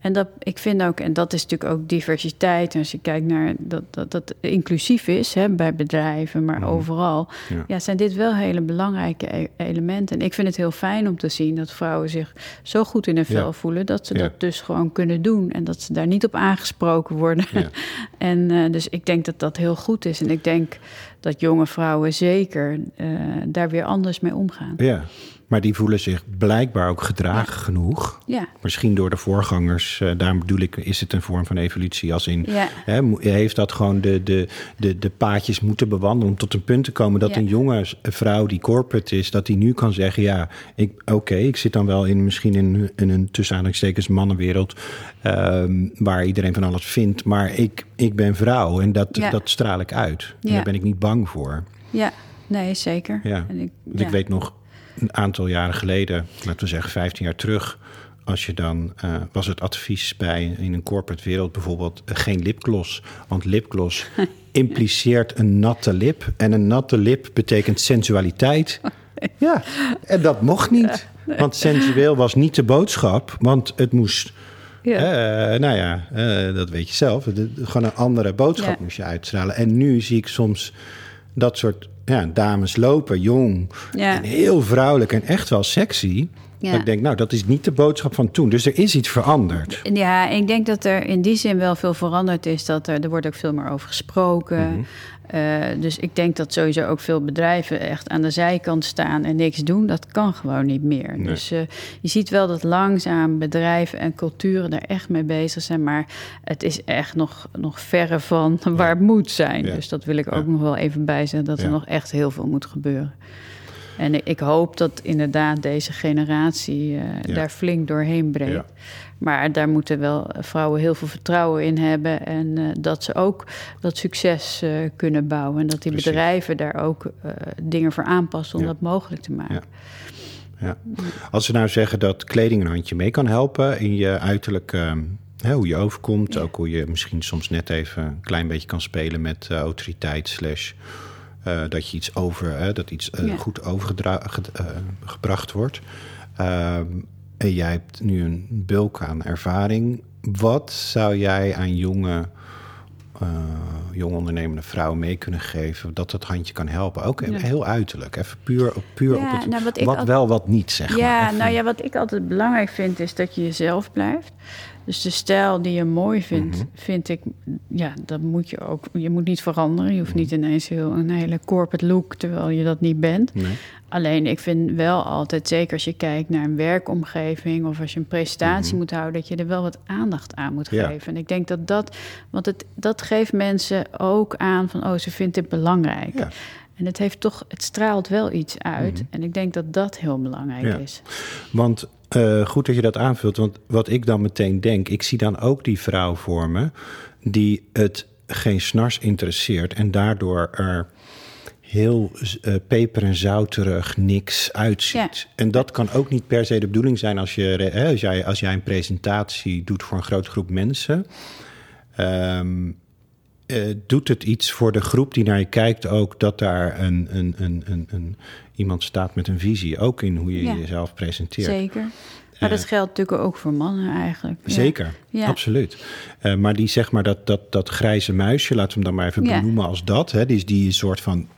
En dat, ik vind ook, en dat is natuurlijk ook diversiteit. Als je kijkt naar dat dat, dat inclusief is hè, bij bedrijven, maar mhm. overal. Ja. zijn dit wel hele belangrijke e-, elementen. En ik vind het heel fijn om te zien dat vrouwen zich zo goed in hun vel voelen. dat ze dat dus gewoon kunnen doen. En dat ze daar niet op aangesproken worden. <laughs> en uh, dus ik denk dat dat heel goed is. En ik denk dat jonge vrouwen zeker uh, daar weer anders mee omgaan. Ja. Maar die voelen zich blijkbaar ook gedragen genoeg. Ja. Misschien door de voorgangers. Uh, daarom bedoel ik, is het een vorm van evolutie. Als in, ja. hè, heeft dat gewoon de, de, de, de paadjes moeten bewandelen... om tot een punt te komen dat een jonge vrouw die corporate is... dat die nu kan zeggen, ja, oké, ik zit dan wel in misschien in, in een tussen aanhalingstekens mannenwereld... Ehm, waar iedereen van alles vindt. Maar ik, ik ben vrouw en dat, dat straal ik uit. En daar ben ik niet bang voor. Ja, nee, zeker. Ja. En ik, ik weet nog een aantal jaren geleden, laten we zeggen 15 jaar terug, als je dan uh, was het advies bij in een corporate wereld bijvoorbeeld uh, geen lipgloss, want lipgloss <laughs> impliceert een natte lip en een natte lip betekent sensualiteit. <laughs> Ja, en dat mocht niet, want sensueel was niet de boodschap, want het moest. Ja. Uh, nou ja, dat weet je zelf. gewoon een andere boodschap moest je uitstralen. En nu zie ik soms dat soort ja, dames lopen, jong en heel vrouwelijk en echt wel sexy. Ja. ik denk, nou, dat is niet de boodschap van toen. Dus er is iets veranderd. Ja, ik denk dat er in die zin wel veel veranderd is. Dat er, er wordt ook veel meer over gesproken. Mhm. Uh, dus ik denk dat sowieso ook veel bedrijven echt aan de zijkant staan en niks doen. Dat kan gewoon niet meer. Dus uh, je ziet wel dat langzaam bedrijven en culturen er echt mee bezig zijn. Maar het is echt nog, nog verre van <laughs> waar het moet zijn. Dus dat wil ik ook nog wel even bijzeggen. Dat er nog echt heel veel moet gebeuren. En ik hoop dat inderdaad deze generatie uh, daar flink doorheen breekt. Maar daar moeten wel vrouwen heel veel vertrouwen in hebben. En uh, dat ze ook dat succes uh, kunnen bouwen. En dat die Precies. bedrijven daar ook dingen voor aanpassen om ja. dat mogelijk te maken. Ja. ja. Als we nou zeggen dat kleding een handje mee kan helpen in je uiterlijk. Hè, hoe je overkomt, ook hoe je misschien soms net even een klein beetje kan spelen met autoriteit slash dat je iets over, dat iets goed overgebracht wordt. Ehm, en jij hebt nu een bulk aan ervaring. Wat zou jij aan jonge, uh, jong ondernemende vrouwen mee kunnen geven dat dat handje kan helpen? Ook heel uiterlijk, even puur, puur op het nou, wat, wat wel, wat niet, zeg ja, maar. nou ja, wat ik altijd belangrijk vind is dat je jezelf blijft. Dus de stijl die je mooi vindt, mhm. vind ik, ja, dat moet je ook. Je moet niet veranderen. Je hoeft niet ineens heel een hele corporate look terwijl je dat niet bent. Nee. Alleen ik vind wel altijd, zeker als je kijkt naar een werkomgeving of als je een presentatie mhm. moet houden, dat je er wel wat aandacht aan moet geven. En ik denk dat dat, want het, dat geeft mensen ook aan van, oh, ze vindt dit belangrijk. Ja. En het heeft toch, het straalt wel iets uit. Mhm. En ik denk dat dat heel belangrijk is. Want uh, goed dat je dat aanvult, want wat ik dan meteen denk, ik zie dan ook die vrouw voor me die het geen snars interesseert en daardoor er heel uh, peper- en zouterig niks uitziet. En dat kan ook niet per se de bedoeling zijn als, je, hè, als, jij, als jij een presentatie doet voor een grote groep mensen. Um, uh, doet het iets voor de groep die naar je kijkt ook dat daar een, een, een, een, een iemand staat met een visie, ook in hoe je jezelf presenteert. Zeker. Maar dat geldt natuurlijk ook voor mannen eigenlijk. Zeker, ja. absoluut. Uh, maar die zeg maar dat, dat, dat grijze muisje, laten we hem dan maar even benoemen als dat. Hè, die, die een soort van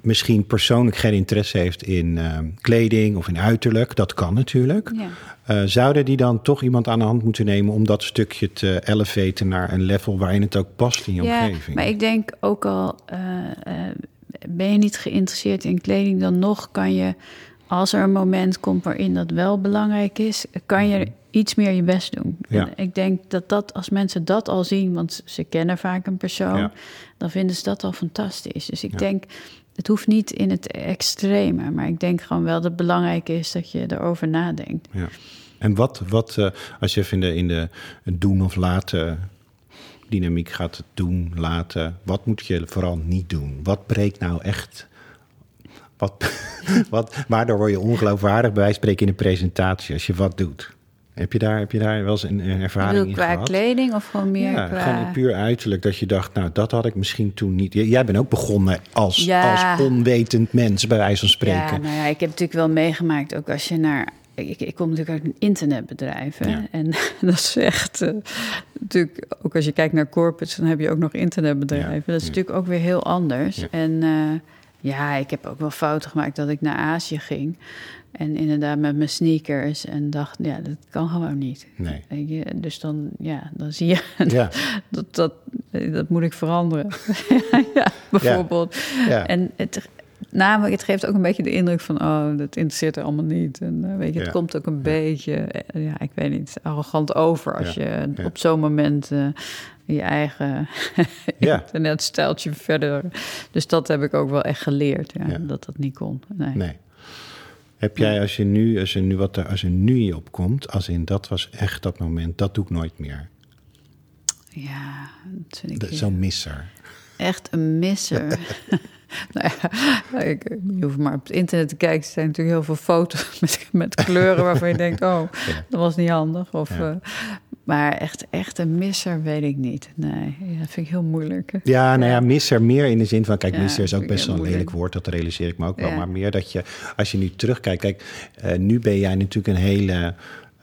misschien persoonlijk geen interesse heeft in uh, kleding of in uiterlijk. Dat kan natuurlijk. Ja. Uh, zouden die dan toch iemand aan de hand moeten nemen om dat stukje te elevaten naar een level waarin het ook past in je ja, omgeving? Maar ik denk ook al, ben je niet geïnteresseerd in kleding, dan nog kan je als er een moment komt waarin dat wel belangrijk is, kan je iets meer je best doen. Ja. ik denk dat dat, als mensen dat al zien, want ze kennen vaak een persoon, dan vinden ze dat al fantastisch. Dus ik denk, het hoeft niet in het extreme, maar ik denk gewoon wel dat het belangrijk is dat je erover nadenkt. Ja. En wat, wat uh, als je even in de, in de doen of laten dynamiek gaat doen, laten, wat moet je vooral niet doen? Wat breekt nou echt wat, <laughs> wat, waardoor word je ongeloofwaardig bij wijze spreken in een presentatie als je wat doet. Heb je daar, heb je daar wel eens een, een ervaring in qua gehad? kleding of gewoon meer ja, qua... gewoon puur uiterlijk. Dat je dacht, nou, dat had ik misschien toen niet. Jij bent ook begonnen als, als onwetend mens, bij wijze van spreken. Ja, nou ja, ik heb natuurlijk wel meegemaakt, ook als je naar ik, ik kom natuurlijk uit een internetbedrijf. Hè? En <laughs> dat is echt... Uh, natuurlijk, ook als je kijkt naar corporates... dan heb je ook nog internetbedrijven. Dat is natuurlijk ook weer heel anders. En uh, ja, ik heb ook wel fouten gemaakt dat ik naar Azië ging. En inderdaad met mijn sneakers. En dacht, ja, dat kan gewoon niet. Nee. Dus dan, ja, dan zie je <laughs> ja. dat, dat, dat moet ik veranderen. <laughs> ja, bijvoorbeeld. Ja. En het, namelijk, het geeft ook een beetje de indruk van, oh, dat interesseert er allemaal niet. En uh, weet je, het komt ook een beetje, eh, ja, ik weet niet, arrogant over als je op zo'n moment uh, je eigen <laughs> internetstijltje verder. Dus dat heb ik ook wel echt geleerd, ja, dat dat niet kon. Nee. nee. Heb jij, als je nu, als je nu wat er, als je nu je opkomt, als in dat was echt dat moment, dat doe ik nooit meer. Ja, dat vind ik. Zo'n misser. Echt een misser. <laughs> <laughs> nou ja, ik, je hoeft maar op het internet te kijken. Er zijn natuurlijk heel veel foto's <laughs> met, met kleuren waarvan je denkt: oh, <laughs> dat was niet handig. Of, uh, maar echt, echt een misser weet ik niet. Nee, dat vind ik heel moeilijk. Ja, nou ja, misser meer in de zin van... Kijk, misser is ook best wel een lelijk woord, dat realiseer ik me ook wel. Maar meer dat je, als je nu terugkijkt... Kijk, uh, nu ben jij natuurlijk een hele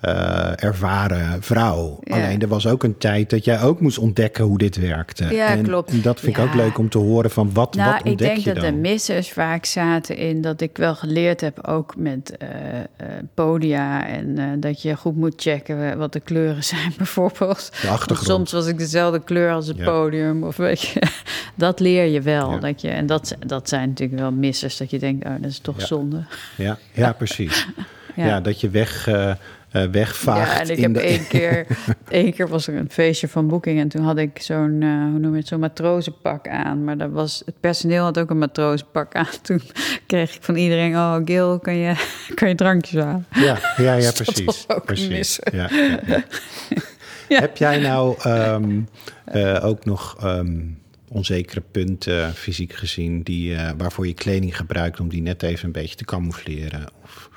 uh, ervaren vrouw. Alleen er was ook een tijd dat jij ook moest ontdekken hoe dit werkte. Ja, en, klopt. En dat vind ik ook leuk om te horen van wat, nou, wat ontdek je dan? Ik denk dat de missers vaak zaten in dat ik wel geleerd heb... ook met uh, uh, podia en dat je goed moet checken wat de kleuren <laughs> zijn bijvoorbeeld. De achtergrond. soms was ik dezelfde kleur als het podium of weet je. <laughs> dat leer je wel. Dat je, en dat, dat zijn natuurlijk wel missers dat je denkt, oh, dat is toch zonde. Ja, ja precies. <laughs> ja. dat je weg uh, wegvaagt. Ja, en ik heb de... één <laughs> keer, één keer was er een feestje van Booking en toen had ik zo'n, uh, hoe noem je het, zo'n matrozenpak aan. Maar dat was, het personeel had ook een matrozenpak aan. <laughs> Toen kreeg ik van iedereen, oh Gil, kan je, <laughs> kan je drankjes halen? Ja, ja, ja precies. Precies. Ja, ja, ja. Heb jij nou um, uh, ook nog um, onzekere punten fysiek gezien die, waarvoor je kleding gebruikt om die net even een beetje te camoufleren of,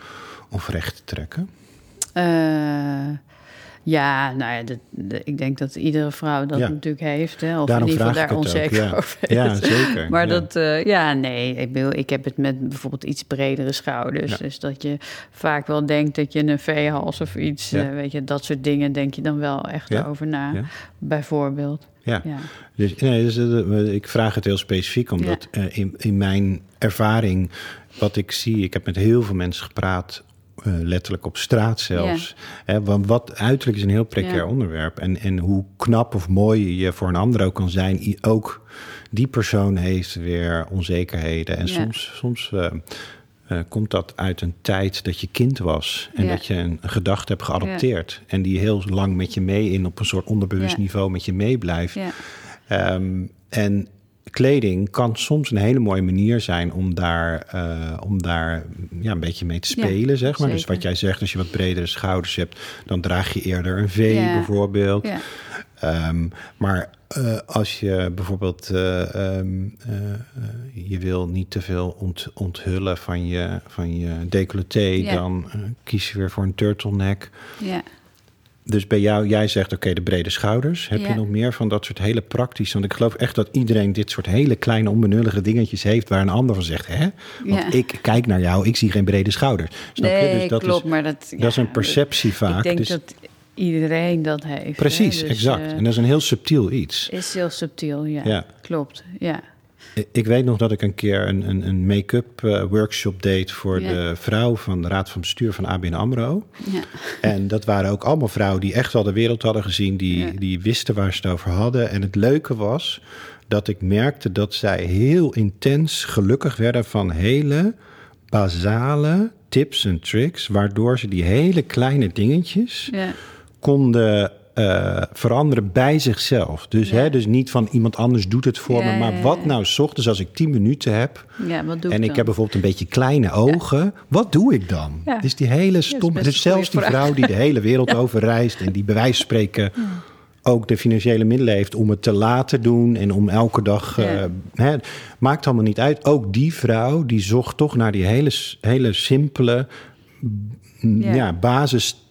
of recht te trekken? Uh, ja, nou ja, de, ik denk dat iedere vrouw dat natuurlijk heeft. Hè, of Daarom in ieder geval daar onzeker ja. over Ja, zeker. maar dat, uh, ja, nee, ik, bedoel, ik heb het met bijvoorbeeld iets bredere schouders. Dus dat je vaak wel denkt dat je een V-hals of iets, uh, weet je, dat soort dingen denk je dan wel echt over na, bijvoorbeeld. Ja, dus, nee, dus, ik vraag het heel specifiek, omdat in, in mijn ervaring, wat ik zie, ik heb met heel veel mensen gepraat uh, letterlijk op straat zelfs. Hè, want wat uiterlijk is een heel precair onderwerp. En, en hoe knap of mooi je voor een ander ook kan zijn, ook die persoon heeft weer onzekerheden. En soms, soms uh, uh, komt dat uit een tijd dat je kind was en dat je een, een gedachte hebt geadopteerd. En die heel lang met je mee in op een soort onderbewust niveau met je meeblijft. Um, en kleding kan soms een hele mooie manier zijn om daar, uh, om daar ja, een beetje mee te spelen, zeg maar. Dus wat jij zegt, als je wat bredere schouders hebt, dan draag je eerder een V bijvoorbeeld. Um, maar uh, als je bijvoorbeeld uh, um, je wil niet te veel ont, onthullen van je, van je decolleté, dan kies je weer voor een turtleneck. Ja. Dus bij jou, jij zegt oké, de brede schouders. Heb je nog meer van dat soort hele praktische? Want ik geloof echt dat iedereen dit soort hele kleine onbenullige dingetjes heeft waar een ander van zegt, hè? Want ik kijk naar jou, ik zie geen brede schouders. Snap nee, je? Dus dat klopt, is, maar dat, dat is een perceptie vaak. Ik denk dus, dat iedereen dat heeft. Precies, dus, exact. Uh, en dat is een heel subtiel iets. Is heel subtiel, ja. ja. Klopt, ja. Ik weet nog dat ik een keer een, een, een make-up uh, workshop deed voor de vrouw van de Raad van Bestuur van ABN AMRO. Ja. En dat waren ook allemaal vrouwen die echt wel de wereld hadden gezien, die, die wisten waar ze het over hadden. En het leuke was dat ik merkte dat zij heel intens gelukkig werden van hele basale tips en tricks, waardoor ze die hele kleine dingetjes konden uh, veranderen bij zichzelf. Dus, hè, dus niet van iemand anders doet het voor me. Maar wat nou s ochtends als ik tien minuten heb... en ik, heb bijvoorbeeld een beetje kleine ogen... wat doe ik dan? Dus die hele stom... dus zelfs die vrouw die de hele wereld <laughs> over reist... en die bij wijze van spreken ook de financiële middelen heeft... om het te laten doen en om elke dag... Uh, hè, maakt allemaal niet uit. Ook die vrouw die zocht toch naar die hele, hele simpele... ja. basis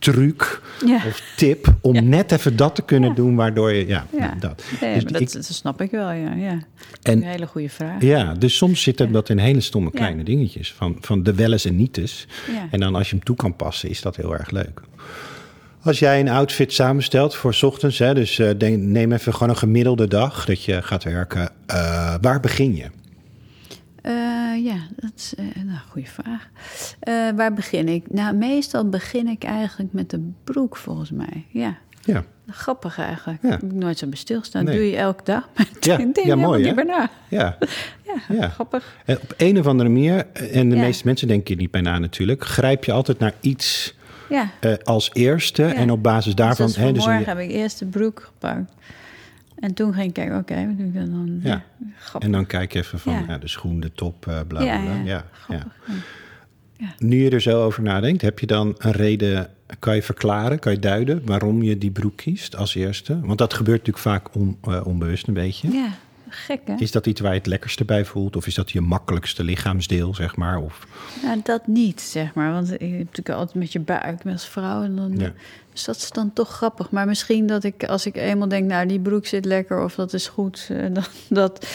truc of tip om net even dat te kunnen doen, waardoor je. Ja, dat. dus dat, dat, snap ik wel, ja. ja. En, een hele goede vraag. Ja, dus soms zit dat in hele stomme kleine dingetjes. Van, van de welles en nietes. En dan als je hem toe kan passen, is dat heel erg leuk. Als jij een outfit samenstelt voor ochtends, hè, dus uh, neem even gewoon een gemiddelde dag dat je gaat werken. Uh, waar begin je? Uh, ja, dat is een nou, goede vraag. waar begin ik? Nou, meestal begin ik eigenlijk met de broek, volgens mij. Ja. ja. Grappig eigenlijk. Ja. Heb ik nooit zo bij stilstaan. Nee. Doe je elke dag. Maar ja, denk ja mooi, niet. Ja. <laughs> ja, ja, grappig. En op een of andere manier, en de meeste mensen denken hier niet bijna natuurlijk, grijp je altijd naar iets ja. Als eerste. En op basis daarvan... Dus, hè, dus morgen heb ik eerst de broek gepakt. En toen ging ik kijken, oké, okay, wat doe ik dan? Ja. en dan kijk je even van ja. de schoen, de top, uh, bla bla. Ja, ja. Nu je er zo over nadenkt, heb je dan een reden... Kan je verklaren, kan je duiden waarom je die broek kiest als eerste? Want dat gebeurt natuurlijk vaak on, uh, onbewust een beetje. Ja, gek hè? Is dat iets waar je het lekkerste bij voelt? Of is dat je makkelijkste lichaamsdeel, zeg maar? Of... Nou, dat niet, zeg maar. Want je hebt natuurlijk altijd met je buik, met als vrouw. En dan, ja. Dus dat is dan toch grappig. Maar misschien dat ik, als ik eenmaal denk, nou, die broek zit lekker of dat is goed, <laughs> uh, dat, dat,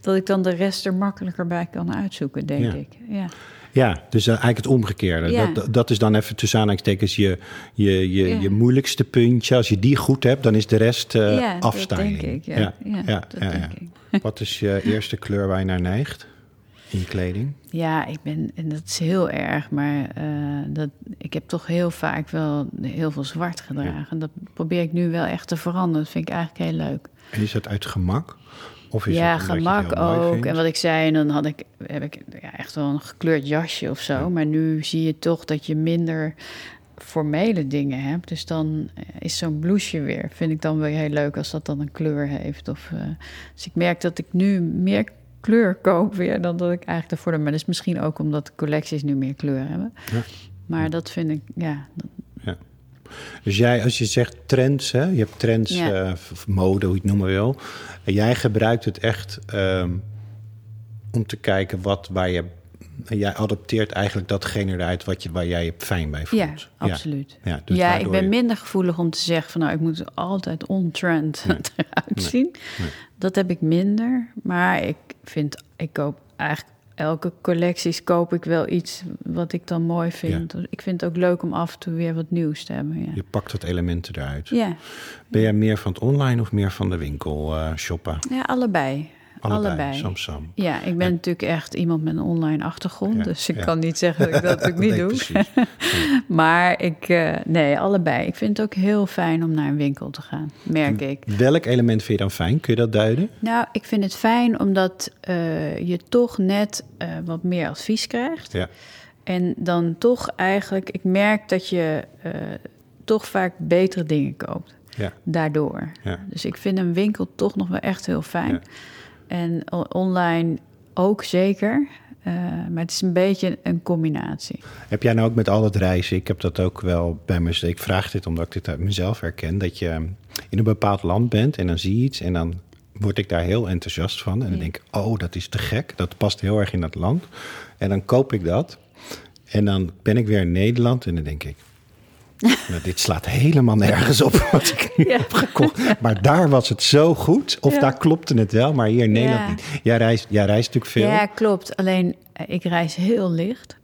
dat ik dan de rest er makkelijker bij kan uitzoeken, denk ik. Ja. Ja, dus uh, eigenlijk het omgekeerde. Dat, dat is dan even tussen aanhalingstekens je, je, je, je moeilijkste puntje. Als je die goed hebt, dan is de rest uh, ja, afstijging. Dat denk ik, ja. ja, ja, dat denk ik. <laughs> Wat is je eerste kleur waar je naar neigt in je kleding? Ja, ik ben, en dat is heel erg, maar uh, dat, ik heb toch heel vaak wel heel veel zwart gedragen. Dat probeer ik nu wel echt te veranderen. Dat vind ik eigenlijk heel leuk. En is dat uit gemak? Of is ja, gemak ook. En wat ik zei, dan had ik, heb ik ja, echt wel een gekleurd jasje of zo. Maar nu zie je toch dat je minder formele dingen hebt. Dus dan is zo'n blouseje weer, vind ik dan wel heel leuk als dat dan een kleur heeft. Of, uh, dus ik merk dat ik nu meer kleur koop weer dan dat ik eigenlijk ervoor. Maar dat is misschien ook omdat de collecties nu meer kleur hebben. Ja. Maar dat vind ik, ja. Dus jij, als je zegt trends, hè, je hebt trends, ja. uh, mode, hoe je het noemen wil. En jij gebruikt het echt um, om te kijken wat waar je. Jij adopteert eigenlijk datgene eruit wat je, waar jij je fijn bij voelt. Ja, absoluut. Ja, dus ja ik ben minder gevoelig om te zeggen van nou, ik moet altijd on-trend nee. <laughs> eruit zien. Nee. Dat heb ik minder. Maar ik vind, ik koop eigenlijk elke collecties koop ik wel iets wat ik dan mooi vind. Ik vind het ook leuk om af en toe weer wat nieuws te hebben. Ja. Je pakt wat elementen eruit. Ja. Ben jij meer van het online of meer van de winkel uh, shoppen? Ja, allebei. Allebei, Allebei. Ja, ik ben natuurlijk echt iemand met een online achtergrond. dus ik kan niet zeggen dat ik dat ook <laughs> niet doe. <laughs> maar ik, uh, nee, allebei. Ik vind het ook heel fijn om naar een winkel te gaan, merk ik. Welk element vind je dan fijn? Kun je dat duiden? Nou, ik vind het fijn omdat uh, je toch net uh, wat meer advies krijgt. Ja. En dan toch eigenlijk, ik merk dat je toch vaak betere dingen koopt. Ja. Daardoor. Dus ik vind een winkel toch nog wel echt heel fijn. En online ook zeker. Uh, maar het is een beetje een combinatie. Heb jij nou ook met al het reizen? Ik heb dat ook wel bij me. Ik vraag dit omdat ik dit uit mezelf herken. Dat je in een bepaald land bent en dan zie je iets en dan word ik daar heel enthousiast van. En dan denk ik, oh, dat is te gek. Dat past heel erg in dat land. En dan koop ik dat. En dan ben ik weer in Nederland en dan denk ik, <laughs> nou, dit slaat helemaal nergens op wat ik nu heb gekocht. Maar daar was het zo goed. Of daar klopte het wel, maar hier in Nederland niet. Jij reist, jij reist natuurlijk veel. Ja, klopt. Alleen eh, ik reis heel licht.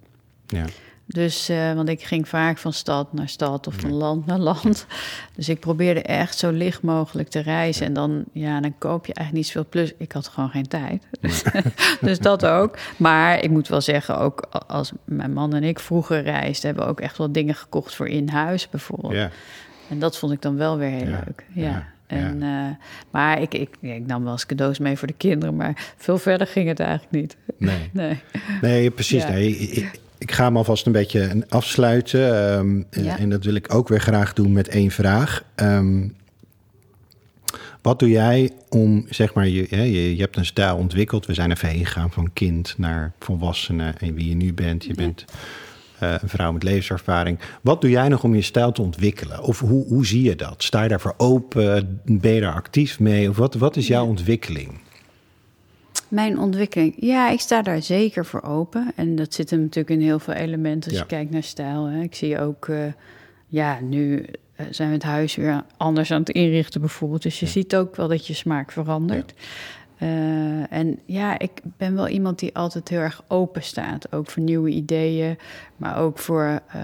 Ja. Dus, uh, want ik ging vaak van stad naar stad of van land naar land. Dus ik probeerde echt zo licht mogelijk te reizen. En dan, ja, dan koop je eigenlijk niet zoveel. Plus, ik had gewoon geen tijd. <laughs> Dus, dat ook. Maar ik moet wel zeggen, ook als mijn man en ik vroeger reisden... hebben we ook echt wel dingen gekocht voor in huis bijvoorbeeld. Ja. En dat vond ik dan wel weer heel leuk. Ja. En, ja. Uh, maar ik, ik, ik, nam wel eens cadeaus mee voor de kinderen, maar veel verder ging het eigenlijk niet. Nee, <laughs> nee. nee precies. Nee. Ik, ik ga hem alvast een beetje afsluiten. Um, ja. En dat wil ik ook weer graag doen met één vraag. Um, wat doe jij om, zeg maar, je, je, je hebt een stijl ontwikkeld. We zijn even heen gegaan van kind naar volwassene en wie je nu bent. Je ja. bent uh, een vrouw met levenservaring. Wat doe jij nog om je stijl te ontwikkelen? Of hoe, hoe zie je dat? Sta je daarvoor open? Ben je daar actief mee? Of wat, wat is jouw ontwikkeling? Mijn ontwikkeling. Ja, ik sta daar zeker voor open. En dat zit hem natuurlijk in heel veel elementen als ja. je kijkt naar stijl. Hè. Ik zie ook uh, ja, nu zijn we het huis weer anders aan het inrichten bijvoorbeeld. Dus je ziet ook wel dat je smaak verandert. Uh, en ja, ik ben wel iemand die altijd heel erg open staat. Ook voor nieuwe ideeën, maar ook voor uh,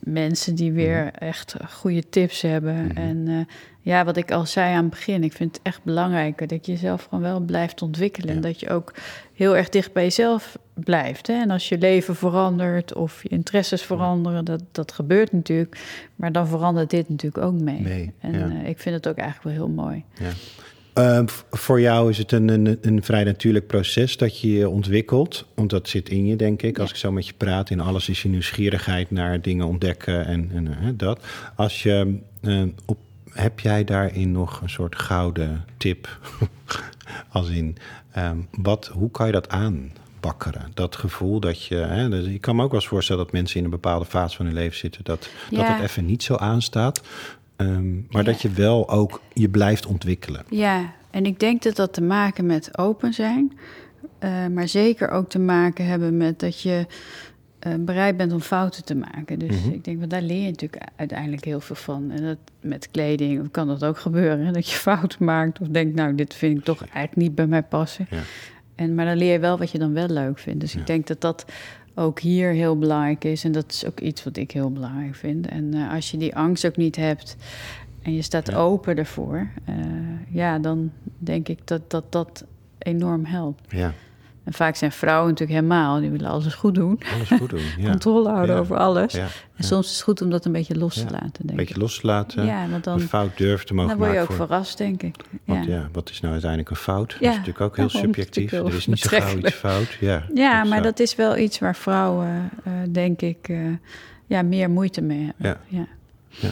mensen die weer mm. echt goede tips hebben. Mm. En uh, ja, wat ik al zei aan het begin, ik vind het echt belangrijk dat je jezelf gewoon wel blijft ontwikkelen. En dat je ook heel erg dicht bij jezelf blijft. Hè? En als je leven verandert of je interesses veranderen, dat, dat gebeurt natuurlijk. Maar dan verandert dit natuurlijk ook mee. mee en ja. ik vind het ook eigenlijk wel heel mooi. Ja. Uh, voor jou is het een, een, een, vrij natuurlijk proces dat je je ontwikkelt. Want dat zit in je, denk ik. Als ik zo met je praat, in alles is je nieuwsgierigheid naar dingen ontdekken en, en uh, dat. Als je, uh, op, heb jij daarin nog een soort gouden tip? <laughs> Als in, um, wat, hoe kan je dat aanbakkeren? Dat gevoel dat je. Hè, dus ik kan me ook wel eens voorstellen dat mensen in een bepaalde fase van hun leven zitten. dat, ja. dat het even niet zo aanstaat. Um, maar dat je wel ook je blijft ontwikkelen. Ja, en ik denk dat dat te maken met open zijn. Uh, maar zeker ook te maken hebben met dat je uh, bereid bent om fouten te maken. Dus mm -hmm. ik denk, want daar leer je natuurlijk uiteindelijk heel veel van. En dat, met kleding kan dat ook gebeuren. Dat je <laughs> fouten maakt of denkt, nou, dit vind ik toch eigenlijk niet bij mij passen. Ja. En, maar dan leer je wel wat je dan wel leuk vindt. Dus ja. ik denk dat dat ook hier heel belangrijk is. En dat is ook iets wat ik heel belangrijk vind. En uh, als je die angst ook niet hebt en je staat ja. open ervoor, uh, ja, dan denk ik dat dat, dat enorm helpt. Ja. En vaak zijn vrouwen natuurlijk helemaal, die willen alles goed doen. Alles goed doen, <laughs> ja. Controle houden ja. over alles. Ja. En soms is het goed om dat een beetje los te laten, denk Een beetje los te laten, ja, want dan, een fout durven te mogen Dan word je ook voor... verrast, denk ik. Want ja. wat is nou uiteindelijk een fout? Dat is natuurlijk ook heel <laughs> subjectief. Er is niet zo gauw iets fout. Ja, ja dat maar dat is wel iets waar vrouwen, uh, denk ik, uh, ja, meer moeite mee hebben. Ja. Ja.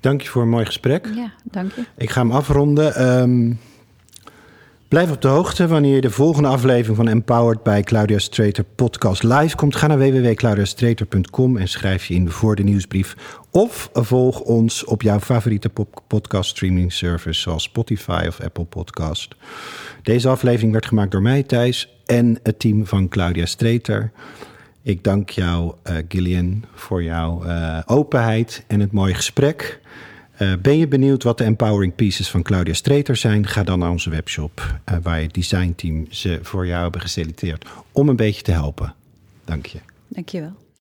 Dank je voor een mooi gesprek. Ja, dank je. Ik ga hem afronden. Um, Blijf op de hoogte wanneer de volgende aflevering van Empowered bij Claudia Strater podcast live komt. Ga naar www.claudiastrater.com en schrijf je in voor de nieuwsbrief. Of volg ons op jouw favoriete podcast streaming service zoals Spotify of Apple Podcast. Deze aflevering werd gemaakt door mij, Thijs, en het team van Claudia Strater. Ik dank jou, uh, Gillian, voor jouw uh, openheid en het mooie gesprek. Uh, ben je benieuwd wat de empowering pieces van Claudia Streeter zijn? Ga dan naar onze webshop, uh, waar het designteam ze voor jou hebben geselecteerd om een beetje te helpen. Dank je. Dank je wel.